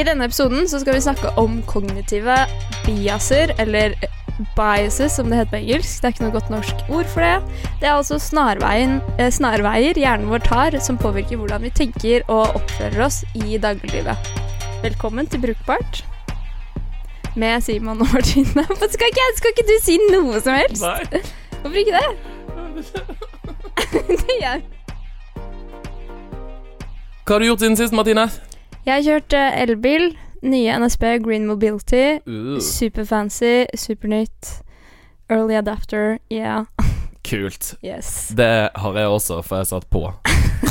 I denne episoden så skal vi snakke om kognitive biaser, eller biases som det heter på engelsk. Det er ikke noe godt norsk ord for det. Det er altså eh, snarveier hjernen vår tar som påvirker hvordan vi tenker og oppfører oss i dagliglivet. Velkommen til Brukbart med Simon og Martine. Skal ikke, skal ikke du si noe som helst? Nei. Hvorfor ikke det? det gjør Hva har du gjort siden sist, Martine? Jeg har kjørt eh, elbil, nye NSB Green Mobility. Uh, Superfancy, supernytt. Early adapter, yeah. kult. Yes. Det har jeg også, for jeg satt på.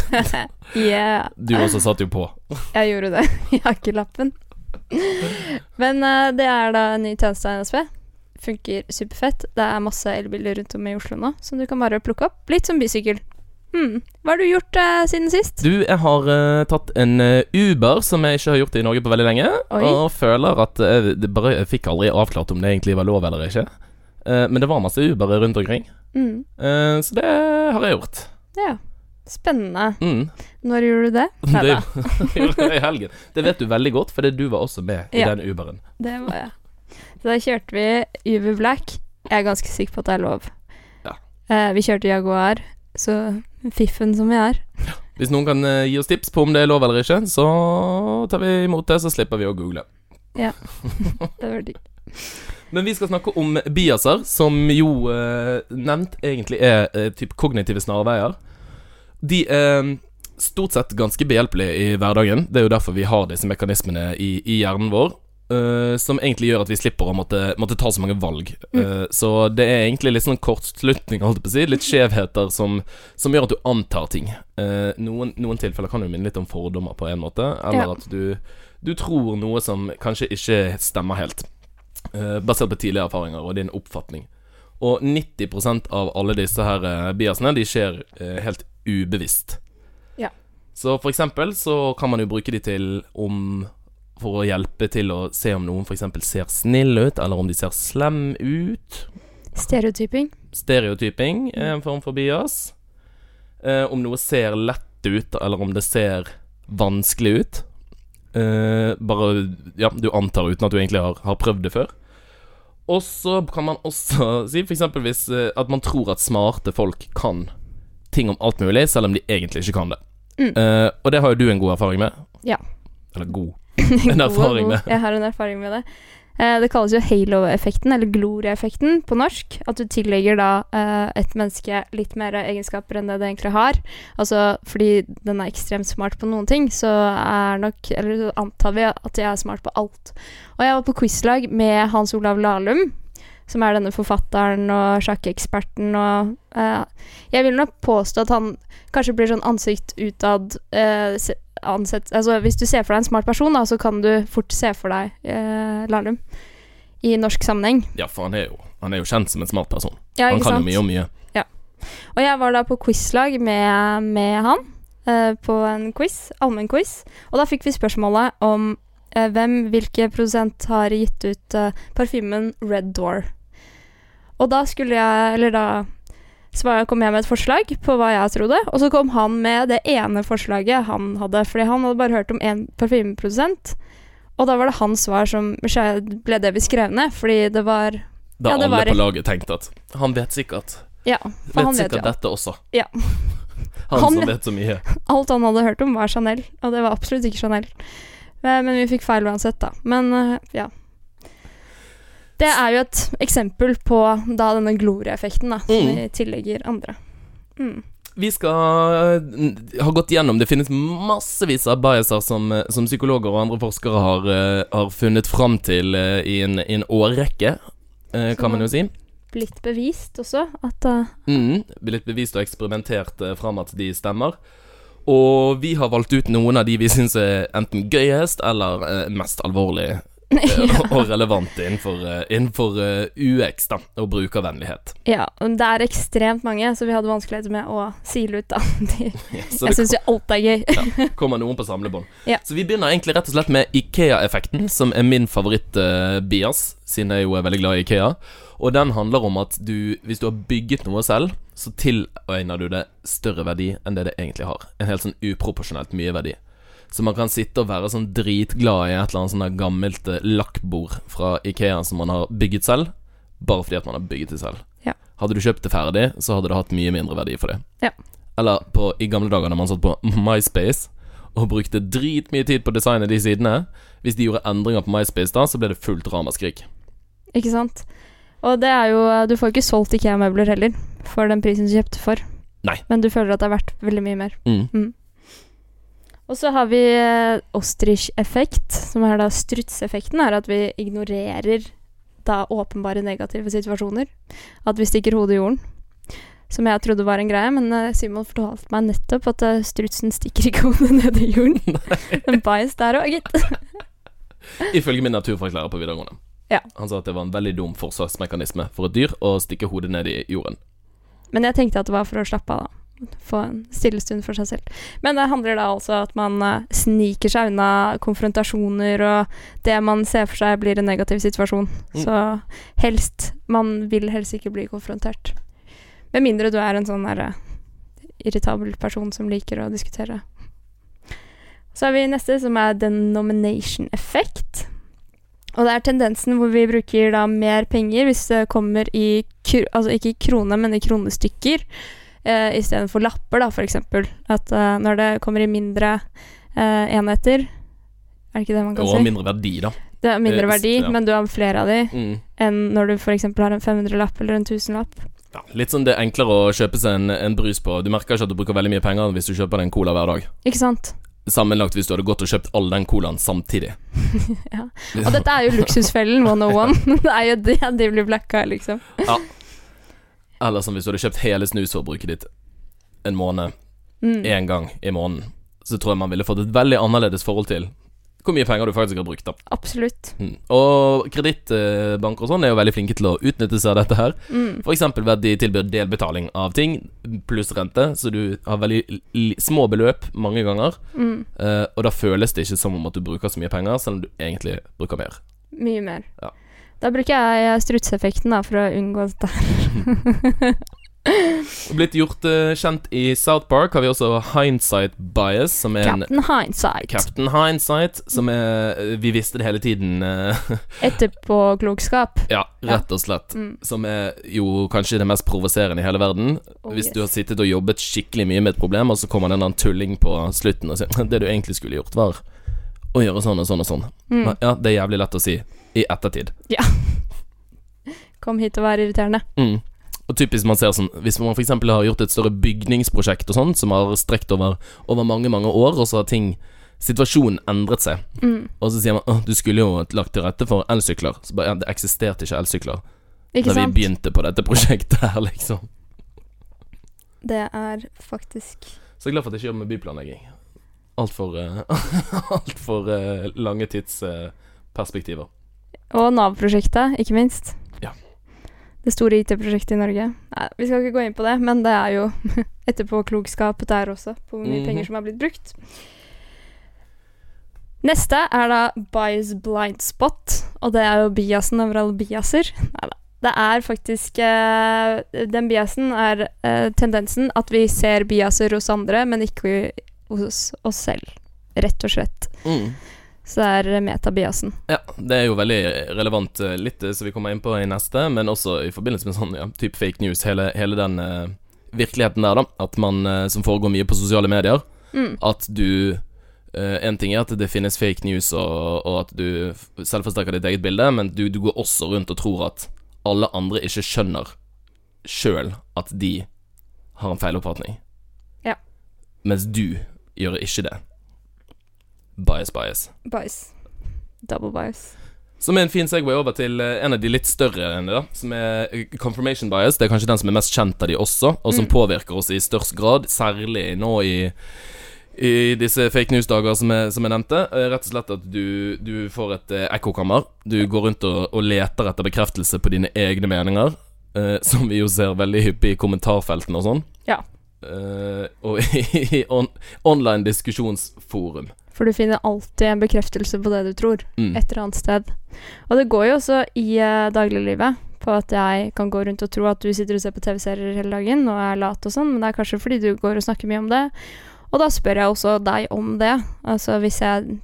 yeah. Du også satt jo på. Jeg gjorde det. Jeg har ikke lappen. Men uh, det er da en ny tjeneste av NSB. Funker superfett. Det er masse elbiler rundt om i Oslo nå som du kan bare plukke opp. Litt som bysykkel. Hmm. Hva har du gjort uh, siden sist? Du, jeg har uh, tatt en eh, Uber, som jeg ikke har gjort i Norge på veldig lenge. Oi. Og føler at jeg det bare, Jeg fikk aldri avklart om det egentlig var lov eller ikke. Men det var masse Uber rundt omkring. Mm. Så det har jeg gjort. Ja. Spennende. Mm. Når gjorde du det? Det Neida, gjorde jeg i helgen. Det vet du veldig godt, fordi du var også med i Ja. den Uberen. det var jeg. Så da kjørte vi Uber Black. Jeg er ganske sikker på at det er lov. Ja. Vi kjørte Jaguar, så fiffen som vi er. Hvis noen kan eh, gi oss tips på om det er lov eller ikke, så tar vi imot det, så slipper vi å google. Ja. Det var digg. Men vi skal snakke om biaser, som jo eh, nevnt egentlig er eh, typ kognitive snarveier. De er stort sett ganske behjelpelige i hverdagen. Det er jo derfor vi har disse mekanismene i, i hjernen vår. Eh, som egentlig gjør at vi slipper å måtte, måtte ta så mange valg. Eh, så det er egentlig litt sånn kortslutning, holdt på å si. Litt skjevheter som, som gjør at du antar ting. Uh, noen, noen tilfeller kan jo minne litt om fordommer på en måte, eller Ja. at du, du tror noe som kanskje ikke stemmer helt. basert på tidligere erfaringer og din oppfatning. Og 90% av alle disse her biasene, de skjer helt ubevisst. Ja. Så for eksempel så kan man jo bruke de til om For å hjelpe til å se om noen eksempel ser snill ut, eller om de ser slem ut. Stereotyping. Stereotyping er en form for bias. Eh, om noe ser lett ut, eller om det ser vanskelig ut. Eh, bare Ja, du antar uten at du egentlig har, har prøvd det før. Og så kan man også si f.eks. hvis eh, at man tror at smarte folk kan ting om alt mulig, selv om de egentlig ikke kan det. Mm. Eh, og det har jo du en god erfaring med. Ja. Eller god. Og erfaring med. Jeg har en erfaring med det. Eh, det kalles jo halo-effekten, eller gloria-effekten på norsk. At du tillegger da eh, et menneske litt mer egenskaper enn det det egentlig har. Altså fordi den er ekstremt smart på noen ting, så er nok Eller så antar vi at jeg er smart på alt. Og jeg var på quizlag med Hans Olav Lahlum. Som er denne forfatteren og sjakkeksperten og uh, Jeg vil nok påstå at han kanskje blir sånn ansikt utad se- ansett Altså hvis du ser for deg en smart person, da, så kan du fort se for deg eh, Lahlum i norsk sammenheng. Ja, for han er jo, han er jo kjent som en smart person. Ja, han kan sant? jo mye om mye. Ja. Og jeg var da på quizlag med, med han eh, på en quiz, allmennquiz, og da fikk vi spørsmålet om eh, hvem, hvilke produsent har gitt ut eh, parfymen Red Door. Og da skulle jeg, eller da svar- kom jeg med et forslag på hva jeg trodde, og så kom han med det ene forslaget han hadde, fordi han hadde bare hørt om én parfymeprodusent. Og da var det hans svar som ble det vi skrev ned, fordi det var Da Ja, det alle var- på laget tenkte at han vet sikkert Ja, for Vet han vet sikkert jo dette også. Ja. han, Han- som vet så mye. Alt han hadde hørt om, var Chanel, og det var absolutt ikke Chanel. Eh, Men vi fikk feil uansett, da. Men eh, ja. Det er jo et eksempel på da denne gloria-effekten, da, som Mm. vi tillegger andre. Mm. Vi skal eh, ha gått gjennom Det finnes massevis av biaser som, eh, som psykologer og andre forskere har, eh, har funnet fram til i en, i en årrekke, kan man jo si. Blitt bevist også at uh... Mm, blitt bevist og eksperimentert eh, fram at de stemmer. Og vi har valgt ut noen av de vi syns er enten gøyest eller mest alvorlig eh, og relevant innenfor, eh, innenfor eh, UX da, og brukervennlighet. Ja, det er ekstremt mange, så vi hadde vanskeligheter med å sile ut, da. De, ja, jeg syns jo alt er gøy. ja, kommer noen på samlebånd. Ja. Så vi begynner egentlig rett og slett med Ikea-effekten, som er min favoritt-bias, siden jeg jo er veldig glad i Ikea. Og den handler om at du, hvis du har bygget noe selv, så tiløyner du det større verdi enn det det egentlig har. En helt sånn uproporsjonelt mye verdi. Så man kan sitte og være sånn dritglad i et eller annet sånn gammelt eh, lakkbord fra Ikea som man har bygget selv, bare fordi at man har bygget det selv. Ja. Hadde du kjøpt det ferdig, så hadde det hatt mye mindre verdi for det. Ja. Eller på, i gamle dager da man satt på MySpace og brukte dritmye tid på å designe de sidene. Hvis de gjorde endringer på MySpace da, så ble det fullt ramaskrik. Ikke sant? Og det er jo Du får ikke solgt IKEA-møbler heller for den prisen du kjøpte for. Nei. Men du føler at det er verdt veldig mye mer. Mm. Og så har vi eh, ostrich-effekt, som er da strutseffekten, er at vi ignorerer da åpenbare negative situasjoner. At vi stikker hodet i jorden. Som jeg trodde var en greie, men eh, Simon fortalte meg nettopp at eh, strutsen stikker ikke hodet ned i jorden. en bias der òg, gitt. Ifølge min naturfaglærer på videregående. Ja. Han sa at det var en veldig dum forsvarsmekanisme for et dyr å stikke hodet ned i jorden. Men jeg tenkte at det var for å slappe av, da. Få en stillestund for seg selv. Men det handler da altså at man eh, sniker seg unna konfrontasjoner og det man ser for seg blir en negativ situasjon. Mm. Så helst Man vil helst ikke bli konfrontert. Med mindre du er en sånn derre irritabel person som liker å diskutere. Så har vi neste, som er denomination effect. Og det er tendensen hvor vi bruker da mer penger hvis det kommer i Altså ikke i krone, men i kronestykker eh, istedenfor lapper, da, eksempel. At eh, når det kommer i mindre eh, enheter Er det ikke det man kan Og si? mindre verdi, da. Det er mindre Eh, verdi, ja. men du har flere av de Mm. enn når du f.eks. har en 500-lapp eller en 1000-lapp. Ja, litt sånn det er enklere å kjøpe seg en, en brus på. Du merker ikke at du bruker veldig mye penger hvis du kjøper en cola hver dag. Ikke sant? Sammenlagt hvis du hadde gått og kjøpt all den colaen samtidig. ja. Og dette er jo luksusfellen 101. det er jo det de blir blacka, liksom. Eller som hvis du hadde kjøpt hele snusforbruket ditt en måned, Mm. gang i måneden. Så tror jeg man ville fått et veldig annerledes forhold til hvor mye penger du faktisk har brukt. da Absolutt. mm. Og kredittbanker og sånn er jo veldig flinke til å utnytte seg av dette her. Mm. F.eks. ved at de tilbyr delbetaling av ting pluss rente, så du har veldig små beløp mange ganger. Mm. Eh, og da føles det ikke som om at du bruker så mye penger, selv om du egentlig bruker mer. Mye mer. Ja. Da bruker jeg strutseffekten da, for å unngå dette. Blitt gjort uh, kjent i South Park har vi også hindsight bias, som er en Captain Hindsight. Captain Hindsight, som er eh, Vi visste det hele tiden. Uh, Etterpåklokskap. ja, rett og slett. Mm. Som er jo kanskje det mest provoserende i hele verden. Oh, Hvis yes. du har sittet og jobbet skikkelig mye med et problem, og så kommer det en tulling på slutten og sier Det du egentlig skulle gjort, var å gjøre sånn og sånn og sånn. Mm. Ja, det er jævlig lett å si i ettertid. Kom hit og vær irriterende. Mm. Og typisk man ser sånn Hvis man f.eks. har gjort et større bygningsprosjekt og sånn, som har strekt over, over mange, mange år, og så har ting Situasjonen endret seg, Mm. og så sier man at du skulle jo lagt til rette for elsykler. Så bare Ja, det eksisterte ikke elsykler Ikke da vi begynte på dette prosjektet her, liksom. Det er faktisk Så jeg er glad for at jeg ikke jobber med byplanlegging. Altfor uh, alt for, eh, lange tidsperspektiver. Og Nav-prosjektet, ikke minst. Ja. Det store IT-prosjektet i Norge. Nei, vi skal ikke gå inn på det, men det er jo etterpåklokskap der også, på hvor mye Mhm. penger som er blitt brukt. Neste er da bias blind spot, og det er jo biasen over alle biaser. Neida. Det er faktisk eh, Den biasen er eh, tendensen at vi ser biaser hos andre, men ikke hos oss selv. Rett og slett. Mm. Så det er metabiasen. Ja, det er jo veldig relevant, eh, litt eh, som vi kommer inn på i neste, men også i forbindelse med sånn ja, type fake news, hele, hele den uh, virkeligheten der, da. At man, uh, som foregår mye på sosiale medier, Mm. at du uh, En ting er at det finnes fake news, og, og at du selvforsterker ditt eget bilde, men du, du går også rundt og tror at alle andre ikke skjønner sjøl at de har en feiloppfatning. Ja. Mens du gjør ikke det. Bias, bias. Bias. Double bias. Som er en fin segway over til eh, en av de litt større enn det, da. Som er eh, confirmation bias. Det er kanskje den som er mest kjent av de også, og som Mm. påvirker oss i størst grad. Særlig nå i, i disse fake news-dager som, som jeg nevnte. Eh, Rett og slett at du, du får et ekkokammer. Du går rundt og, og leter etter bekreftelse på dine egne meninger. eh, som vi jo ser veldig hyppig i kommentarfeltene og sånn. Ja. Eh, og i on, online diskusjonsforum. For du finner alltid en bekreftelse på det du tror, Mm. et eller annet sted. Og det går jo også i uh, dagliglivet på at jeg kan gå rundt og tro at du sitter og ser på TV-serier hele dagen og er lat og sånn, men det er kanskje fordi du går og snakker mye om det. Og da spør jeg også deg om det. Altså hvis jeg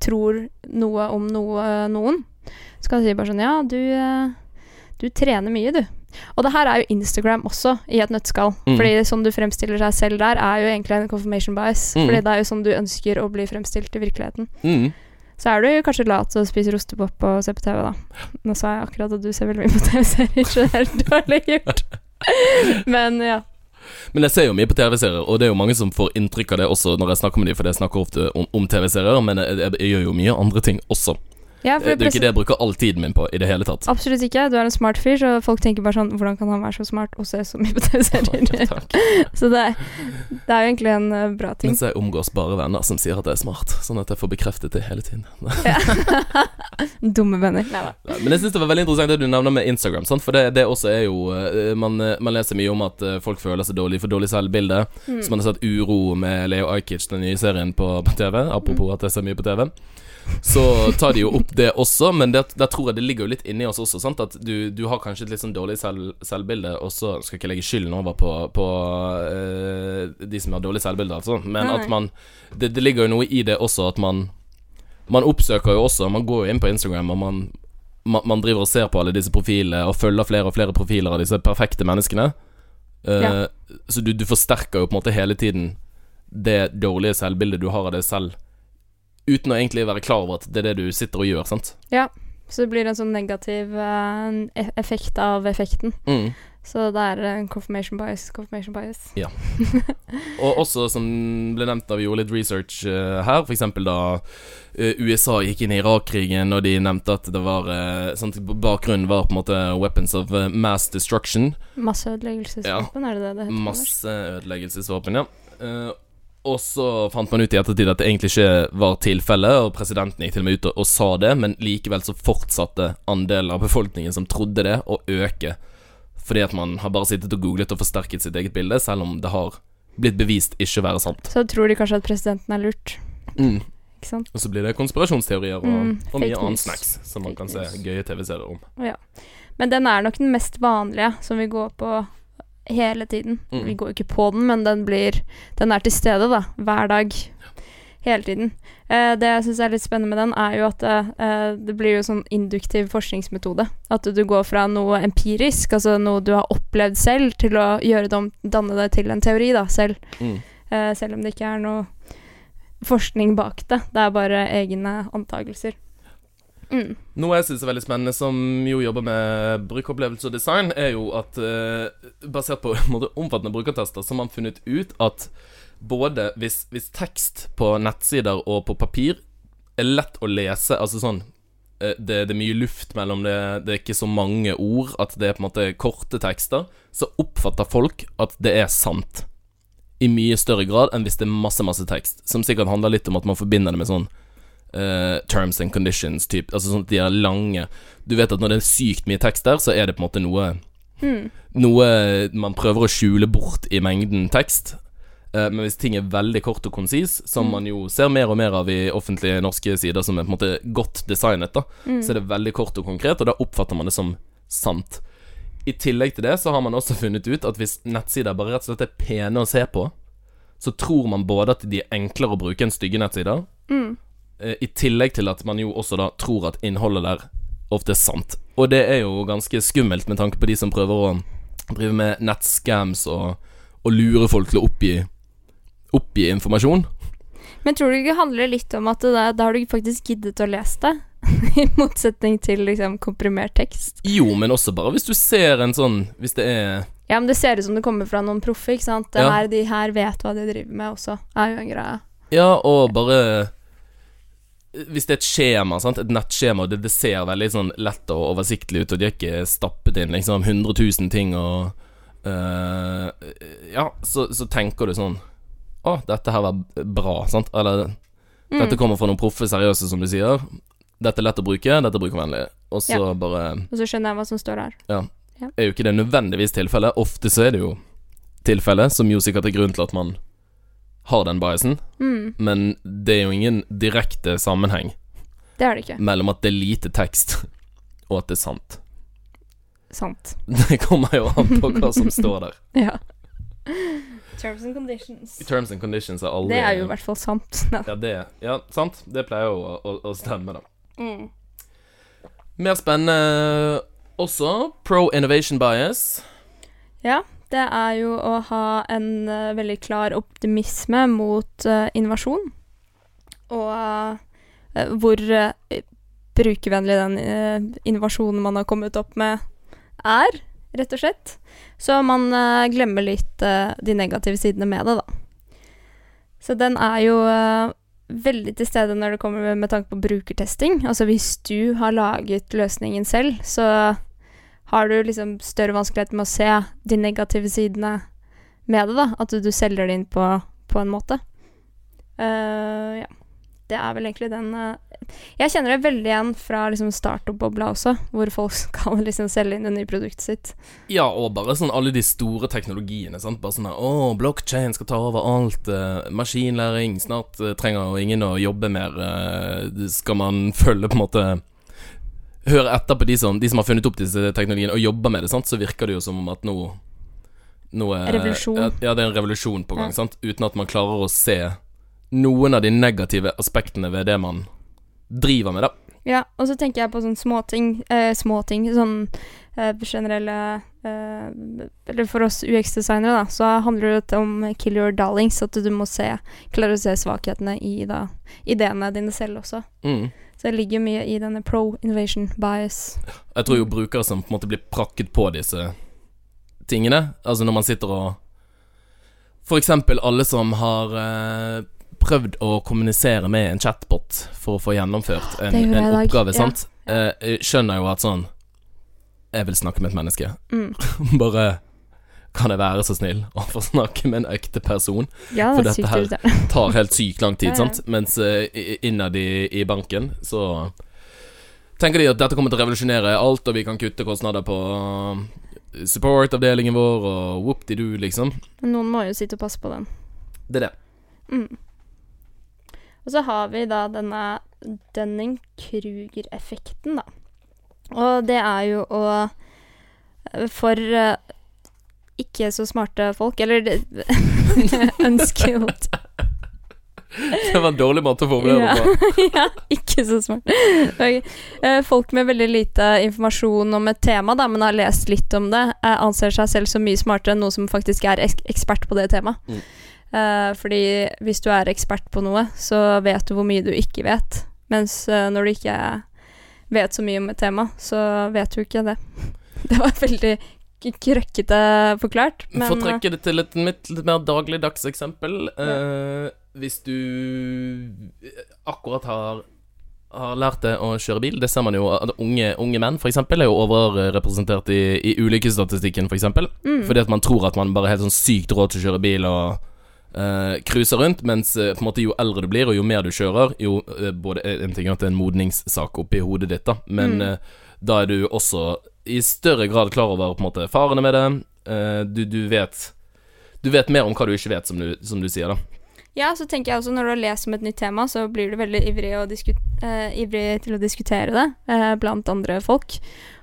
tror noe om noe, noen, så kan jeg si bare sånn Ja, du, eh, du trener mye, du. Og det her er jo Instagram også, i et nøttskall. Mm. Fordi sånn du fremstiller deg selv der, er jo egentlig en confirmation bias. Mm. Fordi det er jo sånn du ønsker å bli fremstilt i virkeligheten. Mm. Så er du jo kanskje lat og spiser ostepop og ser på TV, da. Nå sa jeg akkurat at du ser veldig mye på TV-serier, så det er dårlig gjort. Men ja. Men jeg ser jo mye på TV-serier, og det er jo mange som får inntrykk av det også når jeg snakker med dem, for jeg snakker ofte om, om TV-serier, men jeg, jeg, jeg gjør jo mye andre ting også. Ja Eh, for Det er ikke det jeg bruker all tiden min på i det hele tatt. Absolutt ikke. Du er en smart fyr, så folk tenker bare sånn Hvordan kan han være så smart og se så mye på TV-serier? Så det, det er jo egentlig en eh, bra ting. Mens jeg omgås bare venner som sier at jeg er smart, sånn at jeg får bekreftet det hele tiden. Dumme venner. Nei da. Men jeg synes det var veldig interessant det du nevner med Instagram. Sant? For det, det også er jo eh, man, man leser mye om at folk føler seg dårlig for dårlig selvbilde. Mm. Så man har sett Uro med Leo Ajkic, den nye serien på, på TV. Apropos Mm. at jeg ser mye på TV. Så tar de jo opp det også, men det, der tror jeg det ligger jo litt inni oss også. Sant? At du, du har kanskje et litt sånn dårlig selv, selvbilde, og så skal ikke legge skylden over på, på uh, de som har dårlig selvbilde, altså. Men Nei. at man det, det ligger jo noe i det også, at man Man oppsøker jo også Man går jo inn på Instagram, og man man, man driver og ser på alle disse profilene og følger flere og flere profiler av disse perfekte menneskene. Uh, Ja. Så du, du forsterker jo på en måte hele tiden det dårlige selvbildet du har av deg selv, uten å egentlig være klar over at det er det du sitter og gjør, sant? Ja, Så det blir en sånn negativ eh, e- effekt av effekten. Mm. Så det er confirmation bias, confirmation bias. Ja. Og også, som ble nevnt da vi gjorde litt research uh, her, f.eks. da uh, USA gikk inn i Irak-krigen, og de nevnte at det var uh, sånn, Bakgrunnen var på en måte weapons of eh, mass destruction. Masseødeleggelsesvåpen, er det det det heter? Masseødeleggelsesvåpen, ja. Eh, og så fant man ut i ettertid at det egentlig ikke var tilfellet, og presidenten gikk til og med ut og, og sa det, men likevel så fortsatte andelen av befolkningen som trodde det, å øke. Fordi at man har bare sittet og googlet og forsterket sitt eget bilde, selv om det har blitt bevist ikke være sant. Så tror de kanskje at presidenten er lurt, Mm. ikke sant? Og så blir det konspirasjonsteorier og, Mm, og mye annen snacks som man Fake kan se gøye TV-serier om. Men den er nok den mest vanlige som vi går på hele tiden. Mm. Vi går ikke på den, men den blir Den er til stede, da. Hver dag. Hele tiden. Eh, det jeg syns er litt spennende med den, er jo at eh, det blir jo sånn induktiv forskningsmetode. At du går fra noe empirisk, altså noe du har opplevd selv, til å gjøre det om, danne det til en teori, da, selv. Mm. Eh, selv om det ikke er noe forskning bak det. Det er bare egne antakelser. Mm. Noe jeg syns er veldig spennende, som jo jobber med brukeropplevelse og design, er jo at eh, basert på måte, omfattende brukertester, så har man funnet ut at både hvis, hvis tekst på nettsider og på papir er lett å lese, altså sånn eh, det, det er mye luft mellom det, det er ikke så mange ord, at det er på en måte korte tekster, så oppfatter folk at det er sant. I mye større grad enn hvis det er masse, masse tekst. Som sikkert handler litt om at man forbinder det med sånn eh, terms and conditions, typ. Altså sånn at de er lange. Du vet at når det er sykt mye tekst der, så er det på en måte noe Mm. Noe man prøver å skjule bort i mengden tekst. Uh, men hvis ting er veldig kort og konsis, som Mm. man jo ser mer og mer av i offentlige norske sider, som er på en måte godt designet, da, Mm. så er det veldig kort og konkret, og da oppfatter man det som sant. I tillegg til det så har man også funnet ut at hvis nettsider bare rett og slett er pene å se på, så tror man både at de er enklere å bruke enn stygge nettsider, Mm. Eh, i tillegg til at man jo også da tror at innholdet der ofte er sant. Og det er jo ganske skummelt med tanke på de som prøver å drive med nettscams og, og lure folk til å oppgi, oppgi informasjon. Men tror du ikke det handler litt om at da, da har du faktisk giddet å lese det? I motsetning til liksom komprimert tekst. Jo, men også bare hvis du ser en sånn Hvis det er Ja, men det ser ut som det kommer fra noen proffe, ikke sant? Det Ja. her, de her vet hva de driver med også, er jo en greie. Ja, og bare Hvis det er et skjema, sant? et nettskjema, og det, det ser veldig sånn lett og oversiktlig ut, og de har ikke stappet inn liksom 100 000 ting og uh, Ja, så, så tenker du sånn Å, dette her var bra, sant? Eller Mm. dette kommer fra noen proffe, seriøse, som du sier. Dette er lett å bruke, dette er brukervennlig. Og så Ja. bare Og så skjønner jeg hva som står der Ja er jo ikke det nødvendigvis tilfellet. Ofte så er det jo tilfellet, som jo sikkert er grunnen til at man har den biasen. Mm, Men det er jo ingen direkte sammenheng det er det ikke. mellom at det er lite tekst, og at det er sant. Sant. Det kommer jo an på hva som står der. Ja. Terms and conditions. Terms and conditions er aldri Det er jo i hvert fall sant. Ja, det Ja, sant. Det pleier jo å, å, å stemme, da. Mm. Mer spennende også pro innovation bias. Ja, det er jo å ha en uh, veldig klar optimisme mot uh, innovasjon. Og uh, hvor eh, brukervennlig den eh, innovasjonen man har kommet opp med, er, rett og slett. Så man eh, glemmer litt eh, de negative sidene med det, da. Så den er jo eh, veldig til stede når det kommer med, med tanke på brukertesting. Altså hvis du har laget løsningen selv, så har du liksom større vanskelighet med å se de negative sidene med det, da. At du, du selger det inn på, på en måte. Uh, ja. Det er vel egentlig den uh, Jeg kjenner det veldig igjen fra liksom startup-bobla også, hvor folk skal liksom selge inn det nye produktet sitt. Ja, og bare sånn alle de store teknologiene. Sant? Bare sånn her Å, blokkjede skal ta over alt. Uh, maskinlæring. Snart trenger jo ingen å jobbe mer. skal man følge på en måte Høre etter på de som, de som har funnet opp disse teknologiene og jobber med det, sant? så virker det jo som om at nå nå er, Revolusjon. Ja, det er en revolusjon på gang, Ja. sant? uten at man klarer å se noen av de negative aspektene ved det man driver med, da. Ja, og så tenker jeg på sånne småting. Eh, småting sånn eh, generelle eh, Eller for oss UX-designere, da, så handler det om kill your darlings. At du må se klare å se svakhetene i da, ideene dine selv også. Mm. Så det ligger mye i denne pro innovation bias. Jeg tror jo brukere som på en måte blir prakket på disse tingene, altså når man sitter og For eksempel alle som har eh, prøvd å kommunisere med en chatbot for å få gjennomført en, en oppgave, ja. sant, eh, skjønner jo at sånn Jeg vil snakke med et menneske. Mm. Bare kan jeg være så snill å få snakke med en ekte person? Ja, For det dette her- tar helt sykt lang tid, Ja, ja. sant? Mens uh, i- innad i, i banken så tenker de at dette kommer til å revolusjonere alt, og vi kan kutte kostnader på uh, support-avdelingen vår, og whoop-de-do, liksom. Men noen må jo sitte og passe på den. Det er det. Mm. Og så har vi da denne Dunning-Kruger-effekten, da. Og det er jo å For eh, ikke så smarte folk, eller jo Det var en dårlig måte å formulere Ja. det på. ja, ikke så smart. Eh, Folk med veldig lite informasjon om et tema, da, men har lest litt om det, eh, anser seg selv som mye smartere enn noen som faktisk er ekspert på det temaet. Mm. Eh, fordi hvis du er ekspert på noe, så vet du hvor mye du ikke vet. Mens eh, når du ikke vet så mye om et tema, så vet hun ikke det. Det var veldig krøkkete forklart, men For å trekke det til et litt, litt mer dagligdags eksempel eh, Hvis du akkurat har har lært deg å kjøre bil. Det ser man jo at unge, unge menn for eksempel, er jo overrepresentert i, i ulykkesstatistikken, f.eks. mm, Fordi at man tror at man bare har helt sånn sykt råd til å kjøre bil og eh, cruise rundt, mens eh, på en måte jo eldre du blir, og jo mer du kjører, jo eh, både En ting er at det er en modningssak oppi hodet ditt, da, men Mm. da er du også i større grad klar over på en måte farene med det. Du, du vet Du vet mer om hva du ikke vet, som du, som du sier, da. Ja, så tenker jeg også når du har lest om et nytt tema, så blir du veldig ivrig, eh, ivrig til å diskutere det eh, blant andre folk.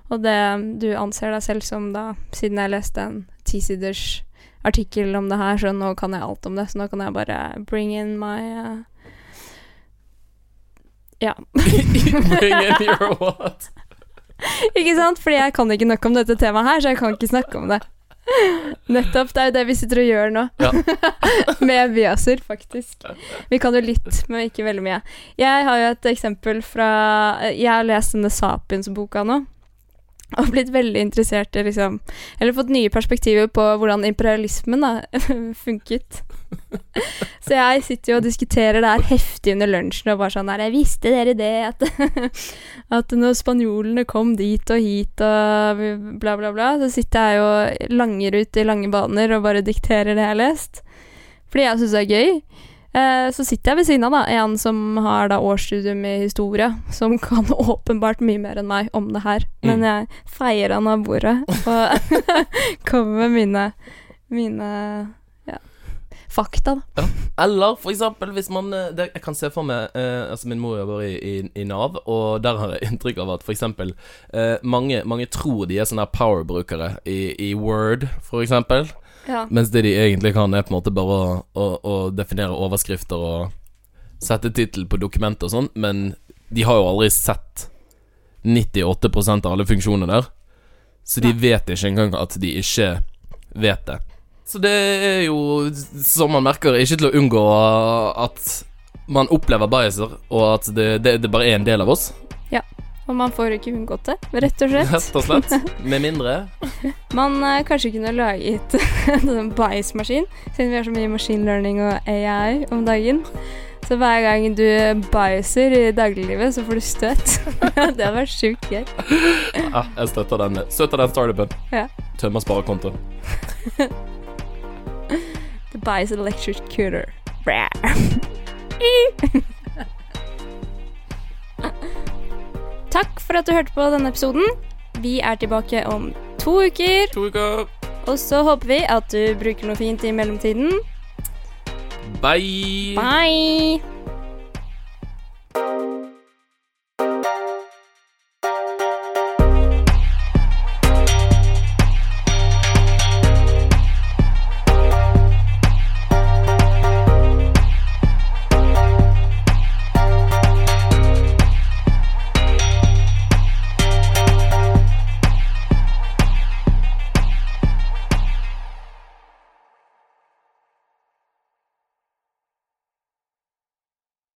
Og det du anser deg selv som da, siden jeg leste en tisiders artikkel om det her, så nå kan jeg alt om det, så nå kan jeg bare bring in my uh, Ja. Bring in your what? ikke sant? Fordi jeg kan ikke nok om dette temaet her, så jeg kan ikke snakke om det. Nettopp. Det er jo det vi sitter og gjør nå. Ja. med biaser, faktisk. Vi kan jo litt, men ikke veldig mye. Jeg har jo et eksempel fra Jeg har lest denne Sapiens-boka nå. Og blitt veldig interessert i liksom Eller fått nye perspektiver på hvordan imperialismen da funket. Så jeg sitter jo og diskuterer det her heftig under lunsjen og bare sånn her Jeg visste dere det, at, at når spanjolene kom dit og hit og bla, bla, bla, så sitter jeg og langer ut i lange baner og bare dikterer det jeg har lest. Fordi jeg syns det er gøy. Eh, så sitter jeg ved siden av da, en som har da årsstudium i historie, som kan åpenbart mye mer enn meg om det her. Men Mm. jeg feier han av bordet og kommer med mine, mine ja, fakta, da. Eller for eksempel hvis man eh, det, Jeg kan se for meg eh, Altså Min mor jobber i, i, i Nav, og der har jeg inntrykk av at for eksempel eh, mange, mange tror de er sånne power-brukere i, i Word, for eksempel. Ja. Mens det de egentlig kan, er på en måte bare å, å, å definere overskrifter og sette tittel på dokumenter og sånn, men de har jo aldri sett 98% av alle funksjoner der. Så de Nei. vet ikke engang at de ikke vet det. Så det er jo, som man merker, ikke til å unngå at man opplever biaser, og at det, det, det bare er en del av oss. Og man får ikke unngått det, rett og slett. Rett og slett. Med mindre Man eh, kanskje kunne laget en bias-maskin, siden vi har så mye machine learning og AI om dagen. Så hver gang du biaser i dagliglivet, så får du støt. det hadde vært sjukt gøy. Ja, jeg støtter den. Støtter den startupen. Ja. Tømmer sparekonto. The bias electric Bra. Takk for at du hørte på denne episoden. Vi er tilbake om to uker. To uker. Og så håper vi at du bruker noe fint i mellomtiden. Bye. Bye!